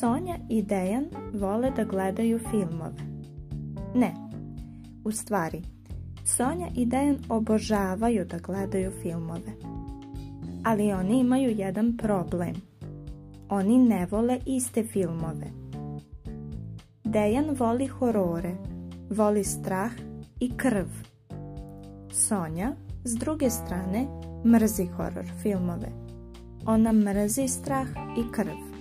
Sonja i Dejan vole da gledaju filmove. Ne, u stvari, Sonja i Dejan obožavaju da gledaju filmove. Ali oni imaju jedan problem. Oni ne vole iste filmove. Dejan voli horore, voli strah i krv. Sonja, s druge strane, mrzi horor filmove. Ona mrzi strah i krv.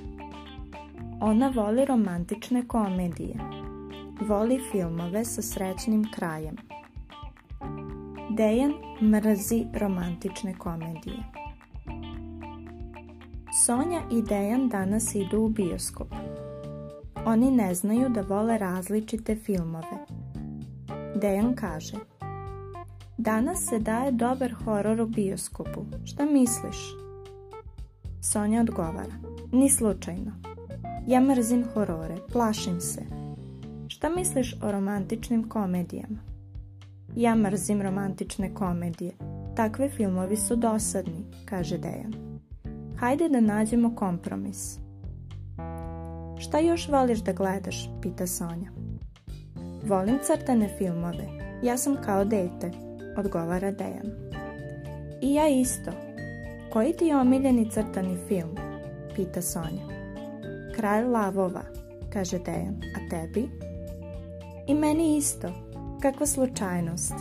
Ona voli romantične komedije. Voli filmove sa srećnim krajem. Dejan mrzi romantične komedije. Sonja i Dejan danas idu u bioskop. Oni ne znaju da vole različite filmove. Dejan kaže Danas se daje dobar horor u bioskopu. Šta misliš? Sonja odgovara Ni slučajno. Ja mrzim horore, plašim se. Šta misliš o romantičnim komedijama? Ja mrzim romantične komedije. Takve filmovi su dosadni, kaže Dejan. Hajde da nađemo kompromis. Šta još voliš da gledaš, pita Sonja. Volim crtane filmove. Ja sam kao dete, odgovara Dejan. I ja isto. Koji ti je omiljeni crtani film? Pita Sonja. Kraj lavova, kaže Dejan. A tebi? I meni isto. Kakva slučajnost.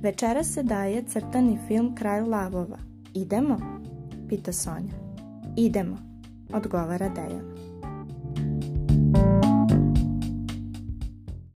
Večera se daje crtani film Kraj lavova. Idemo? Pita Sonja. Idemo, odgovara Dejan.